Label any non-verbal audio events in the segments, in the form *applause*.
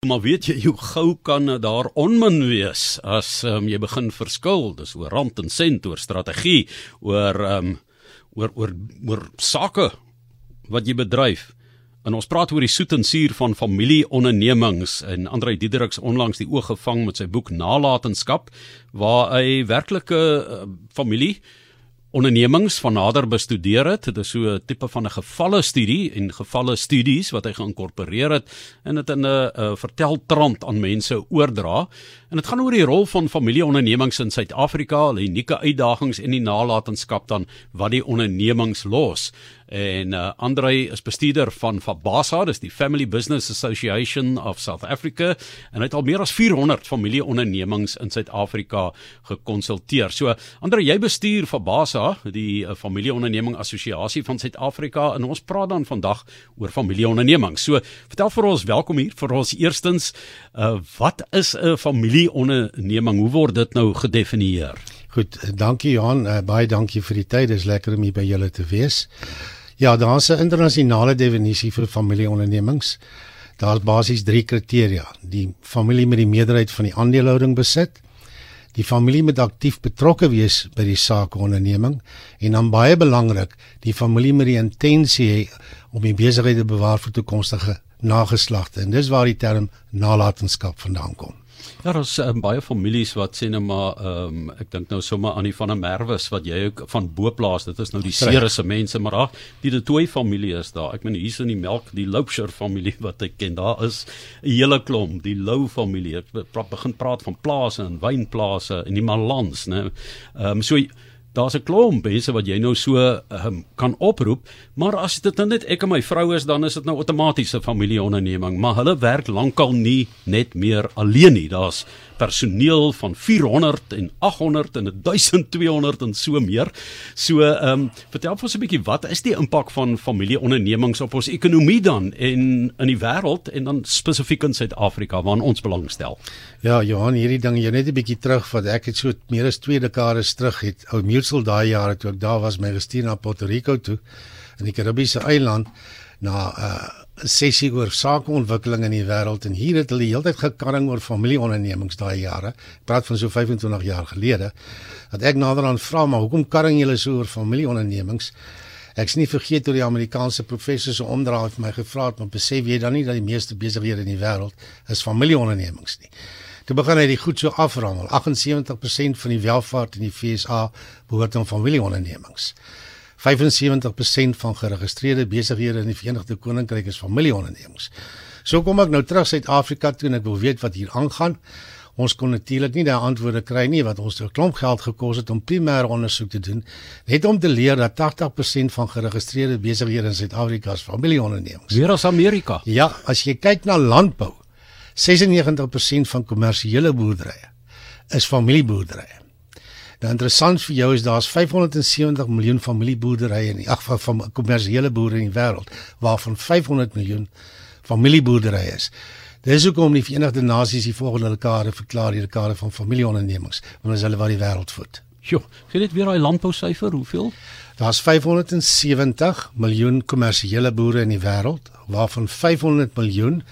Maar weet jy hoe gou kan daar onmin wees as um, jy begin verskil? Dis oor rand en sent, oor strategie, oor um, oor oor oor sake wat jy bedryf. En ons praat oor die soet en suur van familieondernemings en Andrei Diedericks onlangs die oog gevang met sy boek Nalatenskap waar hy werklike uh, familie ondernemings van nader bestudeer het. Dit is so 'n tipe van 'n gevalle studie en gevalle studies wat hy geïnkorporeer het en dit in 'n verteltrand aan mense oordra. En dit gaan oor die rol van familieondernemings in Suid-Afrika, die unieke uitdagings en die nalatenskap dan wat die ondernemings los. En uh, Andrei is bestuurder van Fabasa, dis die Family Business Association of South Africa en hy het al meer as 400 familieondernemings in Suid-Afrika gekonsulteer. So Andrei, jy bestuur Fabasa, die uh, familieonderneming assosiasie van Suid-Afrika en ons praat dan vandag oor familieondernemings. So vertel vir ons, welkom hier vir ons eerstens, uh, wat is 'n familieonderneming? Hoe word dit nou gedefinieer? Goed, dankie Johan, uh, baie dankie vir die tyd. Dit is lekker om hier by julle te wees. Ja, daar's 'n internasionale definisie vir familieondernemings. Daar's basies 3 kriteria: die familie met die meerderheid van die aandelehouding besit, die familie met aktief betrokke wees by die sakeonderneming en dan baie belangrik, die familie met die intensie om die besigheid te bewaar vir toekomstige nageslagte. En dis waar die term nalatenskap vandaan kom. Ja, daar's um, baie families wat sê net maar ehm um, ek dink nou sommer aan die van 'n Merwes wat jy ook van Boplaas, dit is nou die Ceres mense, maar ag, die De Tooy familie is daar. Ek meen hier's in die Melk, die Loupshire familie *laughs* wat ek ken. Daar is 'n hele klomp, die Lou familie. Ek begin praat van plase en wynplase en die Malans, né? Ehm um, so daar's 'n klomp mense wat jy nou so um, kan oproep, maar as dit nou net ek en my vrou is, dan is dit nou outomaties 'n familieonderneming, maar hulle werk lankal nie net meer alleen nie. Daar's personeel van 400 en 800 en 1200 en so meer. So ehm um, vertel vir ons 'n bietjie wat is die impak van familieondernemings op ons ekonomie dan en in die wêreld en dan spesifiek in Suid-Afrika waarna ons belangstel. Ja, Johan, hierdie ding jy net 'n bietjie terug wat ek het so meer as 2 dekades terug het. Ou Mutual daai jare toe ek daar was my gestuur na Puerto Rico toe in die Karibiese eiland na 'n uh, sessie oor sakeontwikkeling in die wêreld en hier het hulle heeltyd gekarring oor familieondernemings daai jare. Ek praat van so 25 jaar gelede. Dat ek nader aan vra maar hoekom karring julle so oor familieondernemings? Ek's nie vergeet hoe die Amerikaanse professors so omdraai vir my gevra het, maar besef jy dan nie dat die meeste besighede in die wêreld is familieondernemings nie. Toe begin hy die goed so aframmel. 78% van die welvaart in die FSA behoort aan familieondernemings. 75% van geregistreerde besighede in die Verenigde Koninkryk is familieondernemings. So kom ek nou terug Suid-Afrika toe en ek wil weet wat hier aangaan. Ons kon natuurlik nie daai antwoorde kry nie wat ons 'n klomp geld gekos het om primêr ondersoek te doen, net om te leer dat 80% van geregistreerde besighede in Suid-Afrika is familieondernemings. Weer as Amerika. Ja, as jy kyk na landbou, 96% van kommersiële boerderye is familieboerderye. Nou interessant vir jou is daar's 570 miljoen familieboerderye in die ag van kommersiële boere in die wêreld waarvan 500 miljoen familieboerderye is. Dis hoekom die Verenigde Nasies die volgende dekade verklaar die dekade van familieondernemings want ons hulle wat die wêreld voed. Jo, gee dit weer daai landbousyfer, hoeveel? Daar's 570 miljoen kommersiële boere in die wêreld waarvan 500 miljoen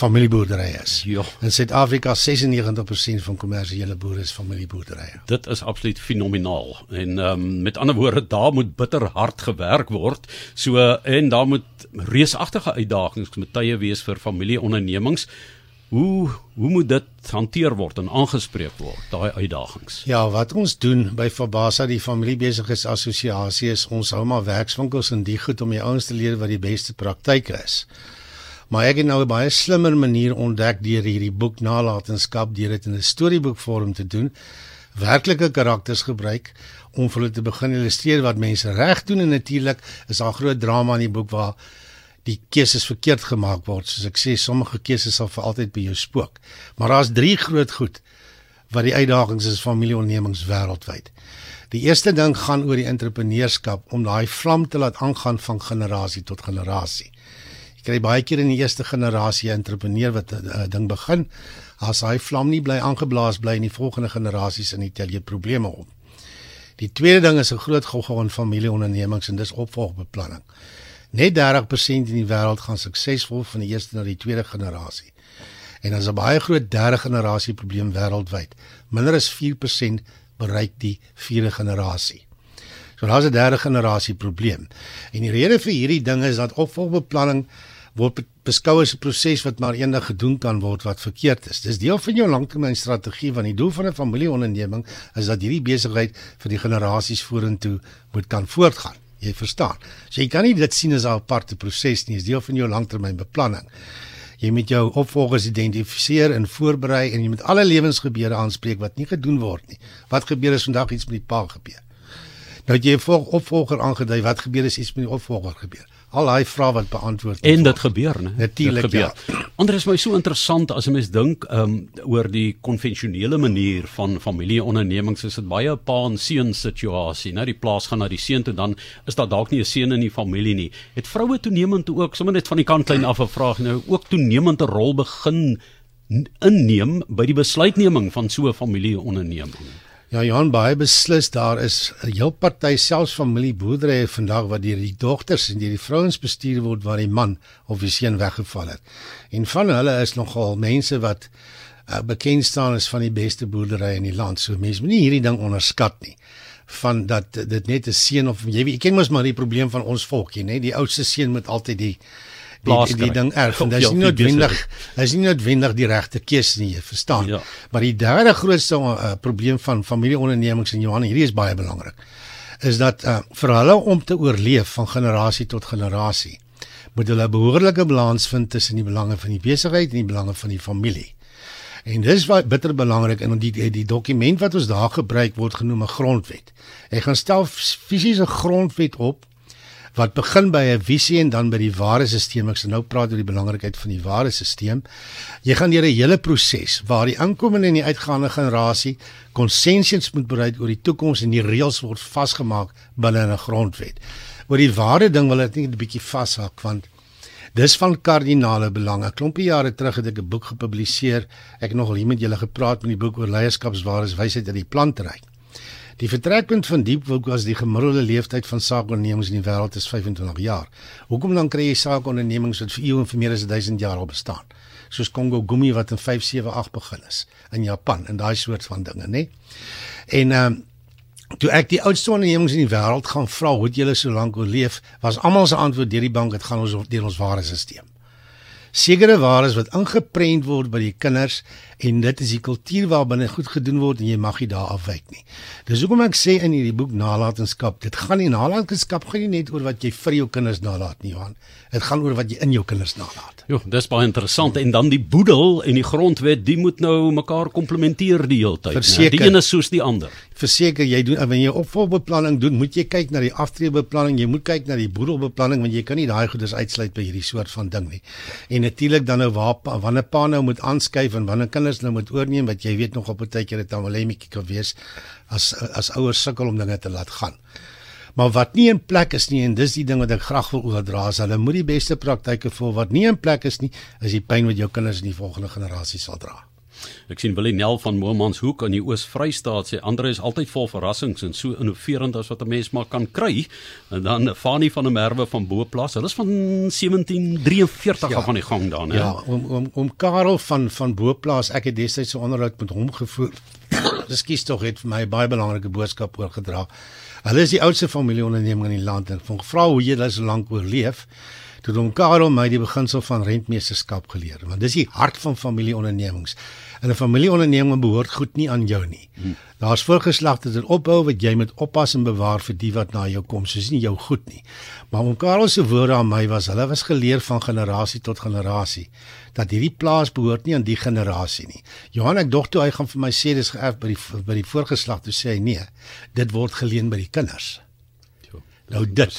familieboerderye is. Ja. In Suid-Afrika 96% van kommersiële boere is familieboerderye. Dit is absoluut fenomenaal. En ehm um, met ander woorde, daar moet bitter hard gewerk word. So en daar moet reusagtige uitdagings met tye wees vir familieondernemings. Hoe hoe moet dit hanteer word en aangespreek word daai uitdagings? Ja, wat ons doen by Fabasa die familiebesigheidsassosiasie is ons hou maar werkswinkels en die goed om die ouens te leer wat die beste praktyke is. Maar ek het nou 'n baie slimmer manier ontdek deur hierdie boek Nalatenskap deur dit in 'n storieboekvorm te doen. Werklike karakters gebruik om vir hulle te begin illustreer wat mense reg doen en natuurlik is daar groot drama in die boek waar die keuses verkeerd gemaak word. Soos ek sê, sommige keuses sal vir altyd by jou spook. Maar daar's drie groot goed wat die uitdagings is van familieondernemings wêreldwyd. Die eerste ding gaan oor die entrepreneurskap om daai vlam te laat aangaan van generasie tot generasie. Kry baie keer in die eerste generasie entrepreneur wat 'n uh, ding begin, as hy vlam nie bly aangeblaas bly in die volgende generasies en dit tel jy probleme op. Die tweede ding is 'n groot gogga van familieondernemings en dis opvolgbeplanning. Net 30% in die wêreld gaan suksesvol van die eerste na die tweede generasie. En as 'n baie groot derde generasie probleem wêreldwyd. Minder as 4% bereik die vierde generasie. So daar's 'n derde generasie probleem. En die rede vir hierdie ding is dat opvolgbeplanning word beskou as 'n proses wat maar eendag gedoen kan word wat verkeerd is. Dis deel van jou langtermynstrategie want die doel van 'n familieonderneming is dat hierdie besigheid vir die generasies vorentoe moet kan voortgaan. Jy verstaan. So jy kan nie dit sien as 'n aparte proses nie, dis deel van jou langtermynbeplanning. Jy moet jou opvolgers identifiseer en voorberei en jy moet alle lewensgebeure aanspreek wat nie gedoen word nie. Wat gebeur as vandag iets met die pa gebeur? Nou jy 'n opvolger aangedui, wat gebeur as iets met die opvolger gebeur? Al daai vrae wat beantwoord en dit gebeur nê natuurlik ja. Ander is my so interessant as 'n mens dink um, oor die konvensionele manier van familieondernemings is dit baie 'n pa en seun situasie nou die plaas gaan na die seun toe dan is daar dalk nie 'n seun in die familie nie. Het vroue toenemend ook sommer net van die kant klein af 'n vraag nou ook toenemend 'n rol begin inneem by die besluitneming van so 'n familieonderneming Ja, Johan baie beslis daar is 'n heel party selfs familieboerderye vandag wat deur die dogters en deur die vrouens bestuur word waar die man of die seun weggeval het. En van hulle is nogal mense wat uh, bekend staan as van die beste boerderye in die land. So mense moenie hierdie ding onderskat nie van dat dit net 'n seun of jy weet, jy ken mos maar die probleem van ons volkie, nê? Die oudste seun moet altyd die die, die ding erf *laughs* en dis nie noodwendig is nie noodwendig die regte keuse nie jy verstaan ja. maar die derde grootste uh, probleem van familieondernemings in Johan hierdie is baie belangrik is dat uh, vir hulle om te oorleef van generasie tot generasie moet hulle 'n behoorlike balans vind tussen die belange van die besigheid en die belange van die familie En dis wat bitter belangrik in die die dokument wat ons daar gebruik word genoem 'n grondwet. Hy gaan stel fisiese grondwet op wat begin by 'n visie en dan by die ware stelsel. Ek sal nou praat oor die belangrikheid van die ware stelsel. Jy gaan deur 'n hele proses waar die inkomende en die uitgaande generasie konsensus moet bereik oor die toekoms en die reëls word vasgemaak binne 'n grondwet. Oor die ware ding wil ek net 'n bietjie vashak want dis van kardinale belang. 'n Klompie jare terug het ek 'n boek gepubliseer. Ek het nogal hier met julle gepraat met die boek oor leierskapswaardes wysheid uit die planteryk. Die vertrekpunt van Diepwoek was die gemiddelde leeftyd van saakondernemings in die wêreld is 25 jaar. Hoekom dan kry jy saakondernemings wat vir eeue en vir meer as 1000 jaar al bestaan? Soos Kongo Gumi wat in 578 begin is in Japan en daai soort van dinge, nê? En ehm um, toe ek die oudste ondernemings in die wêreld gaan vra hoe julle so lank oorleef, was almal se antwoord deur die bank dit gaan ons deur ons ware stelsel. Sekere waardes wat ingeprent word by die kinders en dit is die kultuur waarbinne goed gedoen word en jy mag nie daar afwyk nie. Dis hoekom ek sê in hierdie boek nalatenskap, dit gaan nie nalatenskap gaan nie net oor wat jy vir jou kinders nalaat nie, Johan. Dit gaan oor wat jy in jou kinders nalaat. Jo, dis baie interessant en dan die boedel en die grondwet, die moet nou mekaar komplementeer die hele tyd. Die een is soos die ander. Verseker jy doen wanneer jy opvolgbeplanning doen, moet jy kyk na die aftreebeplanning, jy moet kyk na die boedelbeplanning want jy kan nie daai goeders uitsluit by hierdie soort van ding nie. En natuurlik dan nou waar wanneer pa nou moet aanskuif en wanneer kinders nou moet oorneem wat jy weet nog op 'n tydjie dit dan wel lemmetjie kan wees as as ouers sukkel om dinge te laat gaan. Maar wat nie in plek is nie en dis die ding wat ek graag wil oordra is hulle moet die beste praktyke volg wat nie in plek is nie is die pyn wat jou kinders in die volgende generasie sal dra. Ek sien Willie Nel van Momanshoek aan die Oos-Vrystaat sê Andre is altyd vol verrassings en so innoverend as wat 'n mens maar kan kry. En dan Fanie van der Merwe van Booplas. Hulle is van 1743 ja, af aan die gang dan, hè. Ja, om om om Karel van van Booplas, ek het destyds 'n onderhoud met hom gevoer. *coughs* Kies tog het vir my baie belangrike boodskap oorgedra. Hulle is die oudste familieonderneming in die land en ek het gevra hoe jy hulle so lank oorleef. Toe hom Karel my die beginsel van rentmeesterskap geleer, want dis die hart van familieondernemings. En 'n familieonderneming behoort goed nie aan jou nie. Hmm. Daar's voorgeslagte dit opbou wat jy moet oppas en bewaar vir die wat na jou kom, soos nie jou goed nie. Maar om Karel se woorde aan my was, hulle was geleer van generasie tot generasie dat hierdie plaas behoort nie aan die generasie nie. Johan ek dog toe hy gaan vir my sê dis geërf by die by die voorgeslagte sê hy nee, dit word geleen by die kinders. Nou dit.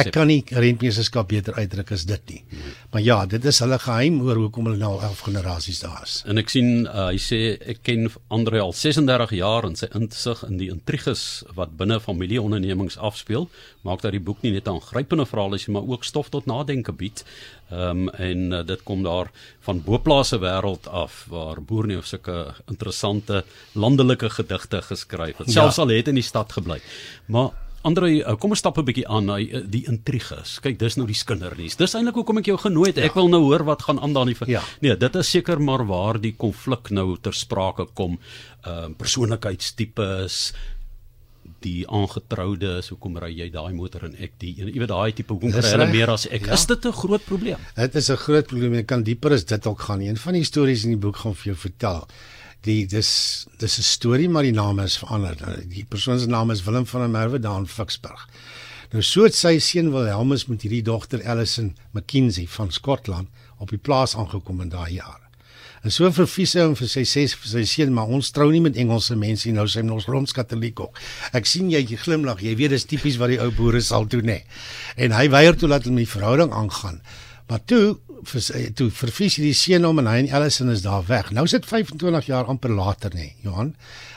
Ek kan nie rentmeesterskap beter uitdruk as dit nie. Nee. Maar ja, dit is hulle geheim oor hoekom hulle nou al 11 generasies daar is. En ek sien uh, hy sê ek ken Andre al 36 jaar en sy insig in die intriges wat binne familieondernemings afspeel, maak dat die boek nie net 'n aangrypende verhaal is maar ook stof tot nadenke bied. Ehm um, en uh, dit kom daar van boplase wêreld af waar boere nie of sulke interessante landelike gedigte geskryf het. Selfs ja. al het in die stad gebly. Maar Andre, uh, kom ons stap 'n bietjie aan na uh, die intriges. Kyk, dis nou die skindernuus. Dis eintlik hoekom ek jou genooi het. Ja. Ek wil nou hoor wat gaan aan daar nie. Ja. Nee, dit is seker maar waar die konflik nou ter sprake kom. Ehm uh, persoonlikheidstipes die aangetroude, so kom ry jy daai motor en ek die. Jy weet daai tipe hoekom kry hulle meer as ek. Ja. Is dit 'n groot probleem? Dit is 'n groot probleem. Ek kan dieper as dit ook gaan. Een van die stories in die boek gaan vir jou vertel die dis dis 'n storie maar die naam is verander. Die persoon se naam is Willem van der Merwe daar in Ficksburg. Nou so het sy seun Wilhelmus met hierdie dogter Allison McKenzie van Skotland op die plaas aangekom in daai jare. En so verfies hy hom vir sy sê vir sy seun maar ons trou nie met Engelse mense nie nou sy ons rooms-katoliek ook. Ek sien jy glimlag, jy weet dis tipies wat die ou boere sal doen nê. En hy weier toe laat hom die verhouding aangaan. Maar toe vir toe verfies die seun hom en hy en Ellison is daar weg. Nou sit 25 jaar amper later nê, Johan.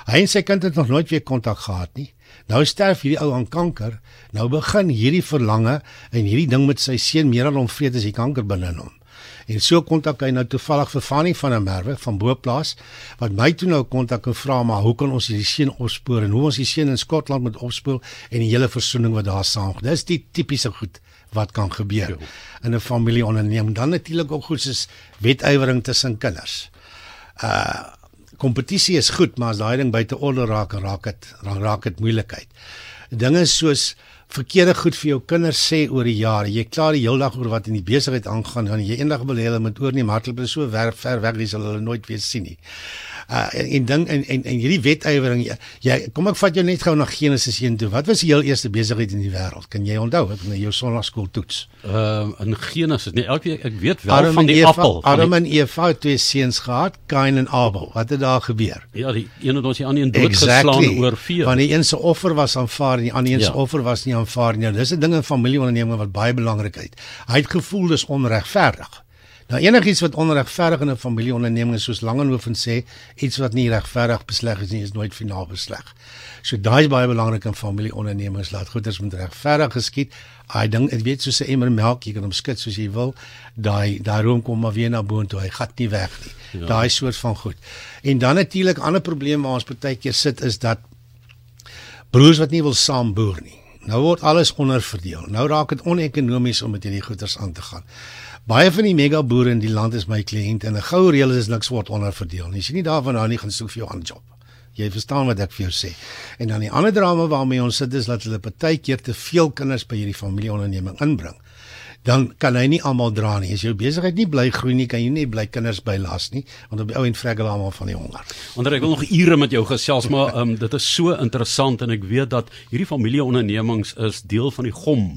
Hy en sy kind het nog nooit weer kontak gehad nie. Nou sterf hierdie ou aan kanker. Nou begin hierdie verlange en hierdie ding met sy seun meer aan hom vreet as die kanker binne in hom. En so kontak hy nou toevallig vir Fanny van der Merwe van Boplaas wat my toe nou kontak en vra maar hoe kan ons hierdie seun opspoor en hoe ons die seun in Skotland moet opspoor en die hele versoening wat daar saam. Dis die tipiese goed wat kan gebeur jo. in 'n familieonderneming. Dan natuurlik ook goed soos wetywering tussen kinders. Uh kompetisie is goed, maar as daai ding buite orde raak, raak dit raak dit moeilikheid. Dinge soos verkeerde goed vir jou kinders sê oor die jare. Jy kla die hele dag oor wat in die besigheid aangaan en jy eendag wil hê hulle moet oorneem, hulle is so ver ver weg, sal hulle nooit weer sien nie uh, en ding en en en hierdie wetywering jy, jy kom ek vat jou net gou na Genesis 1 toe. Wat was die heel eerste besigheid in die wêreld? Kan jy onthou? Ek in jou sonnaarskool toets. Ehm uh, in Genesis, nee, weet ek weet wel Adam van die Eva, appel. Adam en Eva het twee seuns gehad, Kain en Abel. Wat het daar gebeur? Ja, die een het ons die ander een doodgeslaan exactly. oor vee. Want die een se offer was aanvaar en die ander een se ja. offer was nie aanvaar nie. Dis 'n ding in familieonderneming wat baie belangrik is. Hy het gevoel dis onregverdig. Nou enigiets wat onregverdig in 'n familieonderneming is soos Langehoven sê, iets wat nie regverdig besleg is nie, is nooit finaal besleg. So daai is baie belangrik in familieondernemings, laat goeders moet regverdig geskied. Hy ding, ek weet soos 'n emmer melk, jy kan hom skit soos jy wil. Daai daai room kom maar weer na boontoe. Hy gat nie weg nie. Ja. Daai soort van goed. En dan natuurlik ander probleem waar ons baie keer sit is dat broers wat nie wil saam boer nie. Nou word alles onderverdeel. Nou raak dit onekonomies om met hierdie goeders aan te gaan. Baie van die mega boere in die land is my kliënte en 'n goue reël is niks word onderverdeel nie. As jy nie daarvan hou nie, gaan soek vir jou 'n job. Jy verstaan wat ek vir jou sê. En dan die ander drama waarmee ons sit is dat hulle partykeer te veel kinders by hierdie familieonderneming inbring dan kan hy nie almal dra nie. As jou besigheid nie bly groei nie, kan jy nie bly kinders bylas nie, want op die ou en vrek hulle almal van die honger. Onder ek wil nog ure met jou gesels, maar um, dit is so interessant en ek weet dat hierdie familieondernemings is deel van die gom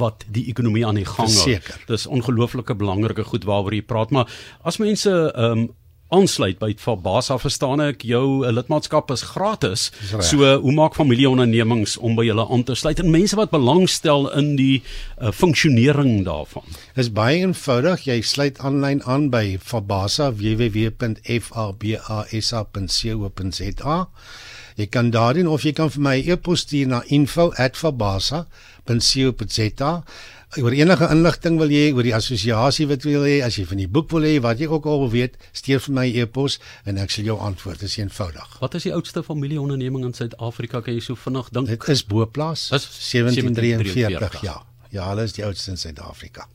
wat die ekonomie aan die gang hou. Dis ongelooflike belangrike goed waaroor jy praat, maar as mense um, aansluit by Fabasa verstaan ek jou eh, lidmaatskap is gratis. Is so hoe maak familieondernemings om by julle aan te sluit en mense wat belangstel in die uh, funksionering daarvan? Dis baie eenvoudig. Jy sluit aanlyn aan by Fabasa www.fabasa.co.za. Jy kan daarin of jy kan vir my e-pos stuur na info@fabasa.co.za oor enige inligting wil jy oor die assosiasie wat wil hê as jy van die boek wil hê wat jy ook al wil weet stuur vir my e-pos en ek sal jou antwoord. Dis eenvoudig. Wat is die oudste familieonderneming in Suid-Afrika kan jy so vinnig dink? Dit is Boplaas 1743 ja. ja hulle is die oudste in Suid-Afrika